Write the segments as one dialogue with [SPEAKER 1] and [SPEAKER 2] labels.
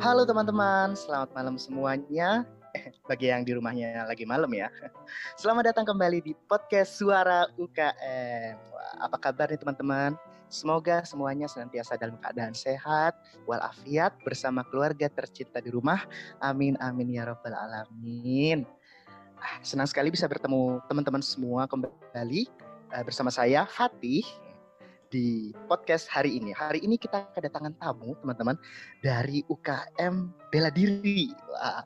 [SPEAKER 1] Halo teman-teman, selamat malam semuanya. Eh, bagi yang di rumahnya lagi malam ya. Selamat datang kembali di podcast Suara UKM. Wah, apa kabar nih teman-teman? Semoga semuanya senantiasa dalam keadaan sehat, walafiat bersama keluarga tercinta di rumah. Amin amin ya robbal alamin. Ah, senang sekali bisa bertemu teman-teman semua kembali uh, bersama saya Fatih di podcast hari ini. Hari ini kita kedatangan tamu, teman-teman, dari UKM Bela Diri. Wah,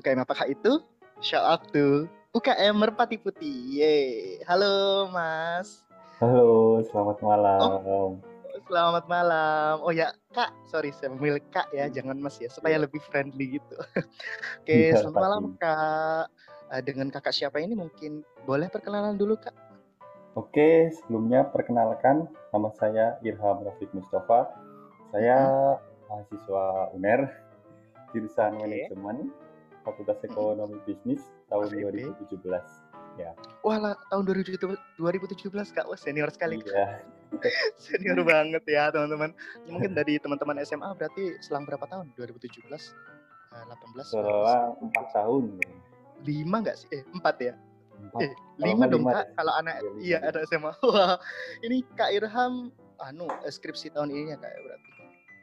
[SPEAKER 1] UKM apakah itu? Shout out to UKM Merpati Putih. Yeay. Halo, Mas.
[SPEAKER 2] Halo, selamat malam. Oh,
[SPEAKER 1] selamat malam. Oh ya, Kak. Sorry, saya memilih Kak ya, jangan Mas ya, supaya iya. lebih friendly gitu. Oke, ya, selamat malam, Kak. Eh, dengan kakak siapa ini mungkin boleh perkenalan dulu, Kak?
[SPEAKER 2] Oke, sebelumnya perkenalkan nama saya Irham Rafiq Mustafa. Saya hmm. mahasiswa UNER jurusan okay. manajemen Fakultas hmm. Ekonomi hmm. Bisnis tahun okay. 2017. Ya.
[SPEAKER 1] Wah, lah, tahun 2017 Kak. Wah, senior sekali.
[SPEAKER 2] Iya.
[SPEAKER 1] senior banget ya, teman-teman. Mungkin dari teman-teman SMA berarti selang berapa tahun? 2017 18
[SPEAKER 2] Setelah 4 tahun.
[SPEAKER 1] 5 enggak sih? Eh, 4 ya? Eh, lima dong kak. Kalau anak iya ada SMA. Wah, ini Kak Irham anu skripsi tahun ini ya kak ya berarti.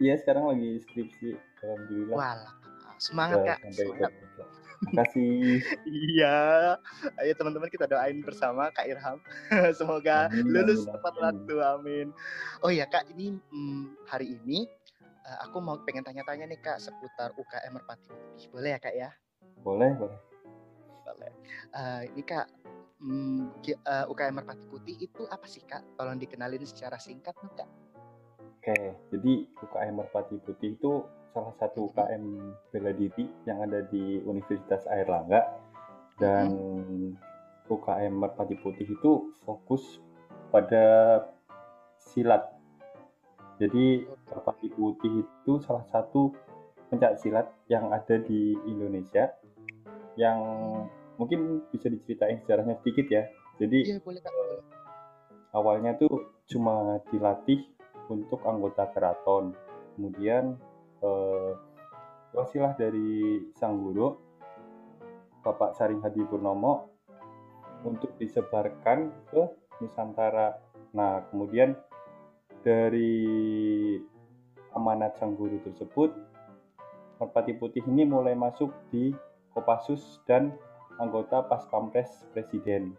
[SPEAKER 2] Iya sekarang lagi skripsi alhamdulillah.
[SPEAKER 1] Wah, semangat kak. Semangat.
[SPEAKER 2] kasih.
[SPEAKER 1] iya. Ayo teman-teman kita doain bersama Kak Irham. Semoga amin, lulus amin, tepat waktu. Amin. Oh iya Kak, ini hmm, hari ini uh, aku mau pengen tanya-tanya nih Kak seputar UKM Merpati Boleh ya Kak ya?
[SPEAKER 2] Boleh, boleh.
[SPEAKER 1] Uh, ini kak, um, uh, UKM Merpati Putih itu apa sih kak? Tolong dikenalin secara singkat nih kak.
[SPEAKER 2] Oke, jadi UKM Merpati Putih itu salah satu UKM bela diri yang ada di Universitas Airlangga dan hmm. UKM Merpati Putih itu fokus pada silat. Jadi Merpati Putih itu salah satu pencak silat yang ada di Indonesia yang mungkin bisa diceritain sejarahnya sedikit ya. Jadi
[SPEAKER 1] iya, boleh, Kak. Uh,
[SPEAKER 2] awalnya tuh cuma dilatih untuk anggota keraton. Kemudian uh, wasilah dari sang guru Bapak Saring Hadi Purnomo untuk disebarkan ke Nusantara. Nah, kemudian dari amanat sang guru tersebut, Merpati Putih ini mulai masuk di Kopassus dan anggota Pas Pampres Presiden.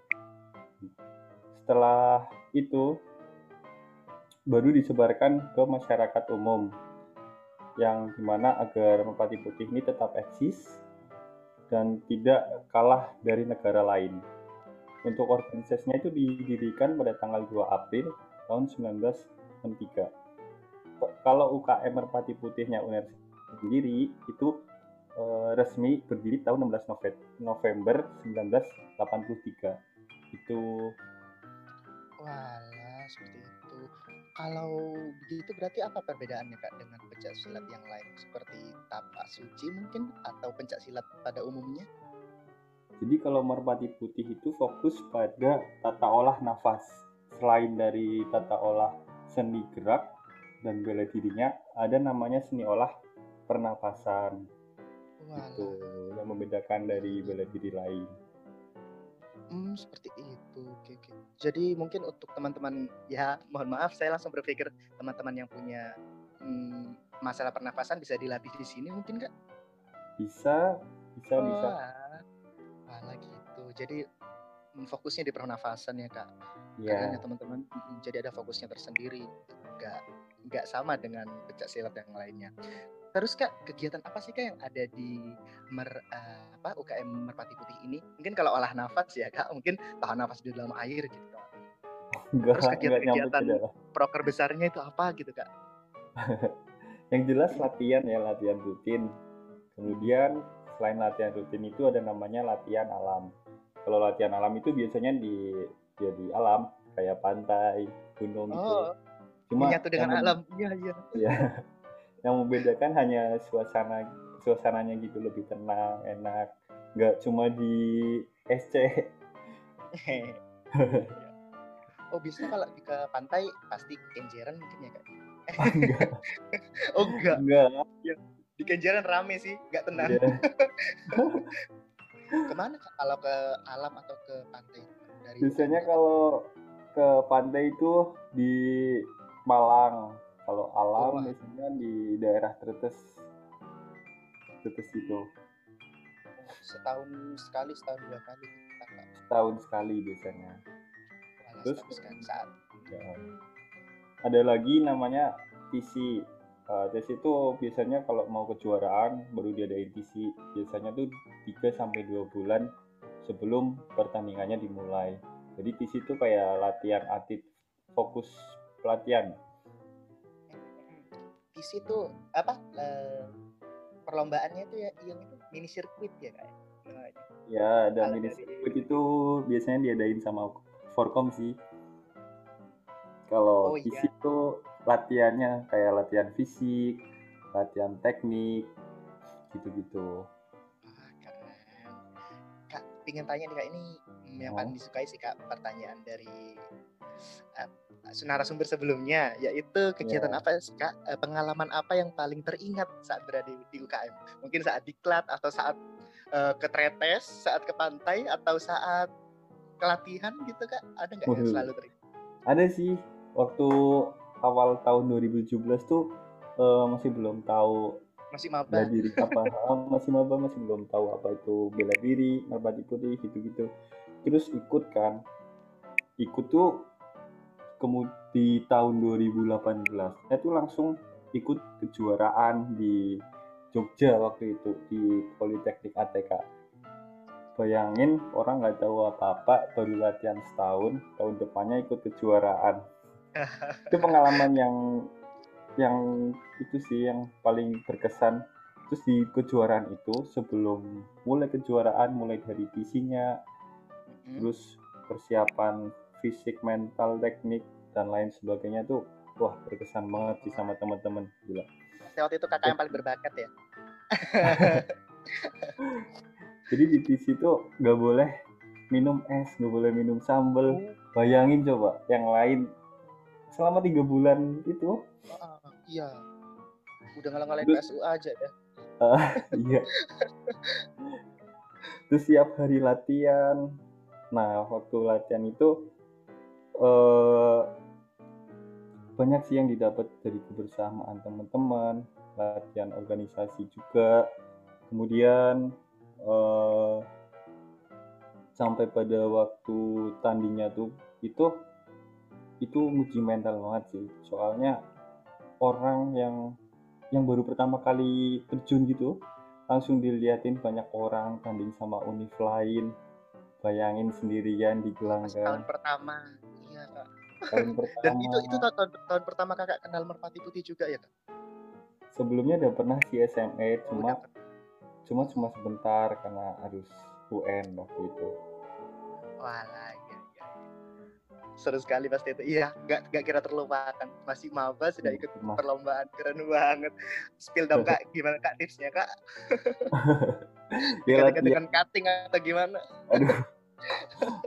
[SPEAKER 2] Setelah itu baru disebarkan ke masyarakat umum yang di mana agar Merpati Putih ini tetap eksis dan tidak kalah dari negara lain. Untuk organisasinya itu didirikan pada tanggal 2 April tahun 1963. Kalau UKM Merpati Putihnya UNER sendiri itu uh, resmi berdiri tahun 16 November 1983 itu
[SPEAKER 1] Walah, seperti itu. Kalau begitu berarti apa perbedaannya Kak dengan pencak silat yang lain seperti tapak suci mungkin atau pencak silat pada umumnya?
[SPEAKER 2] Jadi kalau merpati putih itu fokus pada tata olah nafas. Selain dari tata olah seni gerak dan bela dirinya, ada namanya seni olah pernapasan itu yang membedakan dari bela diri lain.
[SPEAKER 1] Hmm, seperti itu. Oke, oke. Jadi mungkin untuk teman-teman ya, mohon maaf saya langsung berpikir teman-teman yang punya hmm, masalah pernafasan bisa dilatih di sini mungkin Kak?
[SPEAKER 2] Bisa, bisa, oh, bisa.
[SPEAKER 1] Alah gitu. Jadi fokusnya di pernafasan ya Kak. Yeah. teman-teman. Hmm, jadi ada fokusnya tersendiri. Enggak enggak sama dengan pecah silat yang lainnya. Terus Kak, kegiatan apa sih Kak yang ada di mer, uh, apa UKM Merpati Putih ini? Mungkin kalau olah nafas ya Kak, mungkin tahan nafas di dalam air gitu.
[SPEAKER 2] Enggak,
[SPEAKER 1] Terus kegiatan-kegiatan proker besarnya itu apa gitu Kak?
[SPEAKER 2] yang jelas latihan ya, latihan rutin. Kemudian selain latihan rutin itu ada namanya latihan alam. Kalau latihan alam itu biasanya di ya di alam kayak pantai, gunung gitu. oh, gitu.
[SPEAKER 1] Cuma menyatu dengan alam. Iya, iya.
[SPEAKER 2] Iya. Yang membedakan hanya suasana suasananya gitu lebih tenang enak. Nggak cuma di SC
[SPEAKER 1] oh biasanya kalau ke pantai pasti kenjeran mungkin ya kak?
[SPEAKER 2] Enggak.
[SPEAKER 1] Oh enggak.
[SPEAKER 2] Enggak.
[SPEAKER 1] Ya, di di Kenjeran rame sih nggak tenang.
[SPEAKER 2] Iya.
[SPEAKER 1] ke mana Kak? kalau ke alam atau ke pantai? Dari
[SPEAKER 2] Biasanya kalau ke pantai itu di Malang. Kalau alam
[SPEAKER 1] Wah.
[SPEAKER 2] biasanya di daerah Tretes. Tretes itu
[SPEAKER 1] setahun sekali setahun dua kali kakak
[SPEAKER 2] tahun sekali biasanya.
[SPEAKER 1] Walah,
[SPEAKER 2] Terus?
[SPEAKER 1] setahun sekali saat
[SPEAKER 2] Ya. Ada lagi namanya TC. Uh, TC itu biasanya kalau mau kejuaraan baru diadain TC. Biasanya tuh 3 sampai 2 bulan sebelum pertandingannya dimulai. Jadi TC itu kayak latihan atlet fokus pelatihan.
[SPEAKER 1] di situ apa eh, perlombaannya itu ya yang itu mini sirkuit ya kayak
[SPEAKER 2] Ya, dan
[SPEAKER 1] Kalau
[SPEAKER 2] mini sirkuit itu biasanya diadain sama Forkom sih. Kalau
[SPEAKER 1] Oh,
[SPEAKER 2] TC
[SPEAKER 1] iya.
[SPEAKER 2] latihannya kayak latihan fisik, latihan teknik, gitu-gitu.
[SPEAKER 1] Pingin tanya nih kak. Ini yang
[SPEAKER 2] Oh.
[SPEAKER 1] paling disukai sih kak pertanyaan dari uh, narasumber sebelumnya yaitu kegiatan
[SPEAKER 2] Ya.
[SPEAKER 1] apa sih kak? Eh, pengalaman apa yang paling teringat saat berada di, UKM mungkin saat diklat atau saat eh, ke tretes saat ke pantai atau saat kelatihan gitu kak? Ada nggak yang selalu teringat?
[SPEAKER 2] Ada sih. Waktu awal tahun 2017 tuh eh, masih belum tahu
[SPEAKER 1] masih
[SPEAKER 2] bela
[SPEAKER 1] maba
[SPEAKER 2] diri apa? Ah, masih maba masih belum tahu apa itu bela diri merpati putih gitu-gitu. Terus ikut kan? Ikut tuh kemudian di tahun 2018 saya tuh langsung ikut kejuaraan di Jogja waktu itu di Politeknik ATK bayangin orang nggak tahu apa-apa baru latihan setahun tahun depannya ikut kejuaraan. Itu pengalaman yang yang itu sih yang paling berkesan. Terus di kejuaraan itu sebelum mulai kejuaraan mulai dari visinya
[SPEAKER 1] Hmm.
[SPEAKER 2] terus persiapan fisik mental teknik dan lain sebagainya tuh wah berkesan banget sih sama teman-teman. Gila.
[SPEAKER 1] Waktu itu kakak yang paling berbakat ya?
[SPEAKER 2] Jadi di PC tuh nggak boleh minum es nggak boleh minum sambal. Bayangin coba yang lain selama tiga bulan itu
[SPEAKER 1] iya. Udah ngalang-ngalain PSU aja ya.
[SPEAKER 2] Iya. Terus siap hari latihan. Nah waktu latihan itu eh banyak sih yang didapat dari kebersamaan teman-teman latihan organisasi juga. Kemudian eh sampai pada waktu tandingnya tuh itu itu nguji mental banget sih. Soalnya orang yang yang baru pertama kali terjun gitu langsung diliatin banyak orang tanding sama univ lain bayangin sendirian di
[SPEAKER 1] Masih tahun
[SPEAKER 2] gelanggang
[SPEAKER 1] pertama iya kak
[SPEAKER 2] tahun pertama
[SPEAKER 1] dan itu itu tahun, tahun, pertama kakak kenal merpati putih juga ya kak
[SPEAKER 2] sebelumnya udah pernah si SMA
[SPEAKER 1] Oh,
[SPEAKER 2] cuma
[SPEAKER 1] udah.
[SPEAKER 2] cuma cuma sebentar karena harus UN waktu itu
[SPEAKER 1] Walah, iya. Seru sekali pasti itu. Iya, nggak nggak kira terlupakan. Masih maba sudah ikut
[SPEAKER 2] Mas-
[SPEAKER 1] perlombaan, keren banget. Spill dong kak, gimana kak tipsnya kak?
[SPEAKER 2] ya latihan,
[SPEAKER 1] dengan cutting atau gimana?
[SPEAKER 2] aduh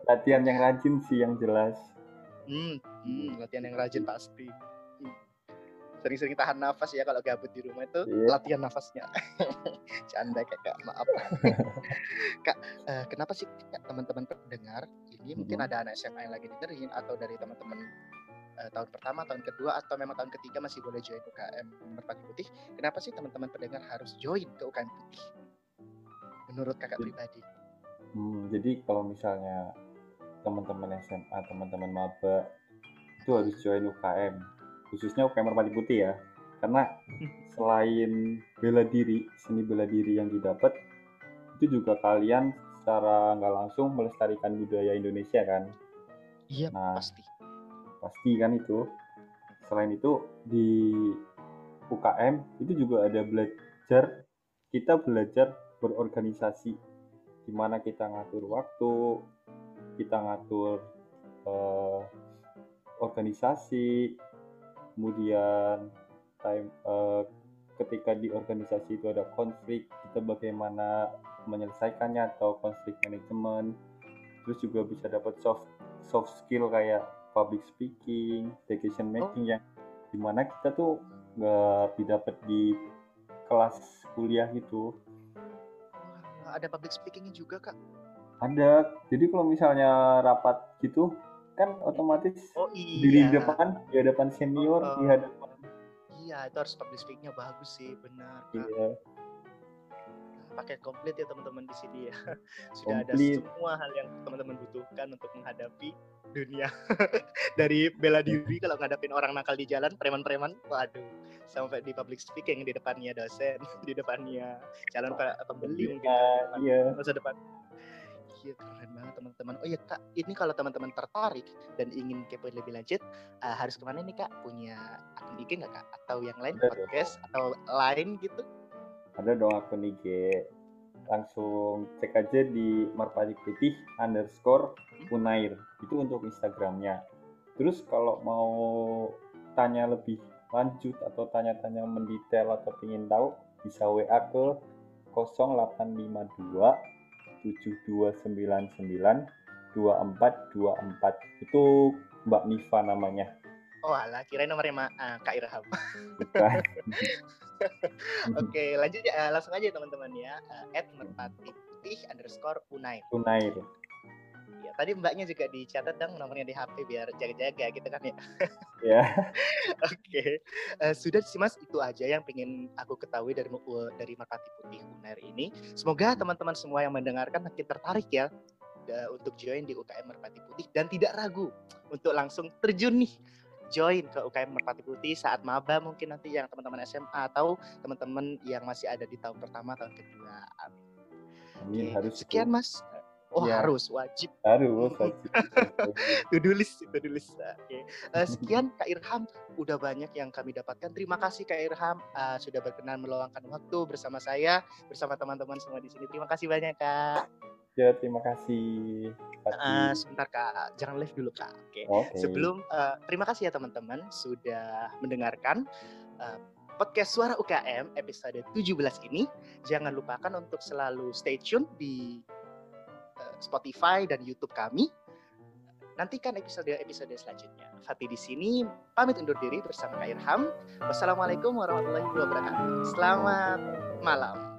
[SPEAKER 2] latihan yang rajin sih yang jelas
[SPEAKER 1] Hmm, hmm, latihan yang rajin pasti. Hmm. Sering-sering tahan nafas ya kalau gabut di rumah itu
[SPEAKER 2] Iya.
[SPEAKER 1] latihan nafasnya. Canda kakak, maaf. kak, eh, kenapa sih teman-teman pendengar ini mungkin
[SPEAKER 2] Mhm.
[SPEAKER 1] ada anak SMA yang lagi dengerin atau dari teman-teman eh, tahun pertama, tahun kedua atau memang tahun ketiga masih boleh join UKM Merpati Putih. Kenapa sih teman-teman pendengar harus join ke UKM Putih? Menurut kakak
[SPEAKER 2] Jadi-
[SPEAKER 1] pribadi.
[SPEAKER 2] Hmm, jadi kalau misalnya teman-teman SMA, teman-teman maba itu harus join UKM, khususnya UKM Merpati Putih ya. Karena selain bela diri, seni bela diri yang didapat, itu juga kalian secara nggak langsung melestarikan budaya Indonesia kan.
[SPEAKER 1] Iya,
[SPEAKER 2] Nah,
[SPEAKER 1] pasti.
[SPEAKER 2] pasti kan itu. Selain itu di UKM itu juga ada belajar, kita belajar berorganisasi, di mana kita ngatur waktu, kita ngatur eh, organisasi, kemudian time eh, ketika di organisasi itu ada konflik, kita bagaimana menyelesaikannya atau konflik manajemen, terus juga bisa dapat soft soft skill kayak public speaking, decision making yang di mana kita tuh nggak didapat di kelas kuliah gitu.
[SPEAKER 1] Wah, ada public speakingnya juga kak?
[SPEAKER 2] Ada. Jadi kalau misalnya rapat gitu, kan otomatis
[SPEAKER 1] Oh
[SPEAKER 2] di
[SPEAKER 1] iya.
[SPEAKER 2] depan, di hadapan senior,
[SPEAKER 1] Oh,
[SPEAKER 2] di hadapan
[SPEAKER 1] Iya, itu harus public speakingnya bagus sih, benar kak.
[SPEAKER 2] iya,
[SPEAKER 1] Pakai komplit ya teman-teman di sini ya. Sudah ada
[SPEAKER 2] komplit.
[SPEAKER 1] semua hal yang teman-teman butuhkan untuk menghadapi dunia. Dari bela diri kalau ngadapin orang nakal di jalan, preman-preman, waduh, sampai di public speaking di depannya dosen, di depannya calon pe- pembeli mungkin
[SPEAKER 2] Ah,
[SPEAKER 1] kan,
[SPEAKER 2] iya.
[SPEAKER 1] masa depan. Iya keren banget teman-teman. Oh iya kak, ini kalau teman-teman tertarik dan ingin kepo lebih lanjut, eh, harus ke mana nih kak? Punya akun IG nggak kak? Atau yang lain
[SPEAKER 2] Ada
[SPEAKER 1] podcast atau lain gitu?
[SPEAKER 2] Ada dong akun IG. Langsung cek aja di Merpati Putih underscore Unair. Itu untuk Instagramnya. Terus kalau mau tanya lebih lanjut atau tanya-tanya mendetail atau ingin tahu, bisa WA ke 0852 7299 2424. Itu Mbak Niva namanya.
[SPEAKER 1] Oh alah, kirain nomornya Ma- ah, Kak Irham.
[SPEAKER 2] Bukan.
[SPEAKER 1] Oke, lanjut ya, eh, langsung aja teman-teman ya. Eh, At merpati putih underscore unai. Ya, tadi mbaknya juga dicatat dong nomornya di HP biar jaga-jaga gitu kan ya.
[SPEAKER 2] Ya.
[SPEAKER 1] Oke, Eh, sudah sih mas itu aja yang pengen aku ketahui dari dari merpati putih unair ini. Semoga teman-teman semua yang mendengarkan makin tertarik ya untuk join di UKM Merpati Putih dan tidak ragu untuk langsung terjun nih join ke UKM Merpati Putih saat maba mungkin nanti yang teman-teman SMA atau teman-teman yang masih ada di tahun pertama tahun kedua. Amin.
[SPEAKER 2] Amin,
[SPEAKER 1] Oke,
[SPEAKER 2] harus
[SPEAKER 1] sekian mas. Oh
[SPEAKER 2] Ya.
[SPEAKER 1] harus wajib
[SPEAKER 2] harus wajib.
[SPEAKER 1] to do list to do list. Oke. Eh, sekian Kak Irham udah banyak yang kami dapatkan. Terima kasih Kak Irham eh, sudah berkenan meluangkan waktu bersama saya bersama teman-teman semua di sini. Terima kasih banyak Kak.
[SPEAKER 2] Ya terima kasih Fatih.
[SPEAKER 1] sebentar Kak, jangan live dulu Kak. Oke.
[SPEAKER 2] Oke.
[SPEAKER 1] Sebelum eh, terima kasih ya teman-teman sudah mendengarkan eh, podcast Suara UKM episode 17 ini. Jangan lupakan untuk selalu stay tune di eh, Spotify dan YouTube kami. Nantikan episode-episode selanjutnya. Fatih di sini pamit undur diri bersama Kak Irham. Wassalamualaikum warahmatullahi wabarakatuh. Selamat malam.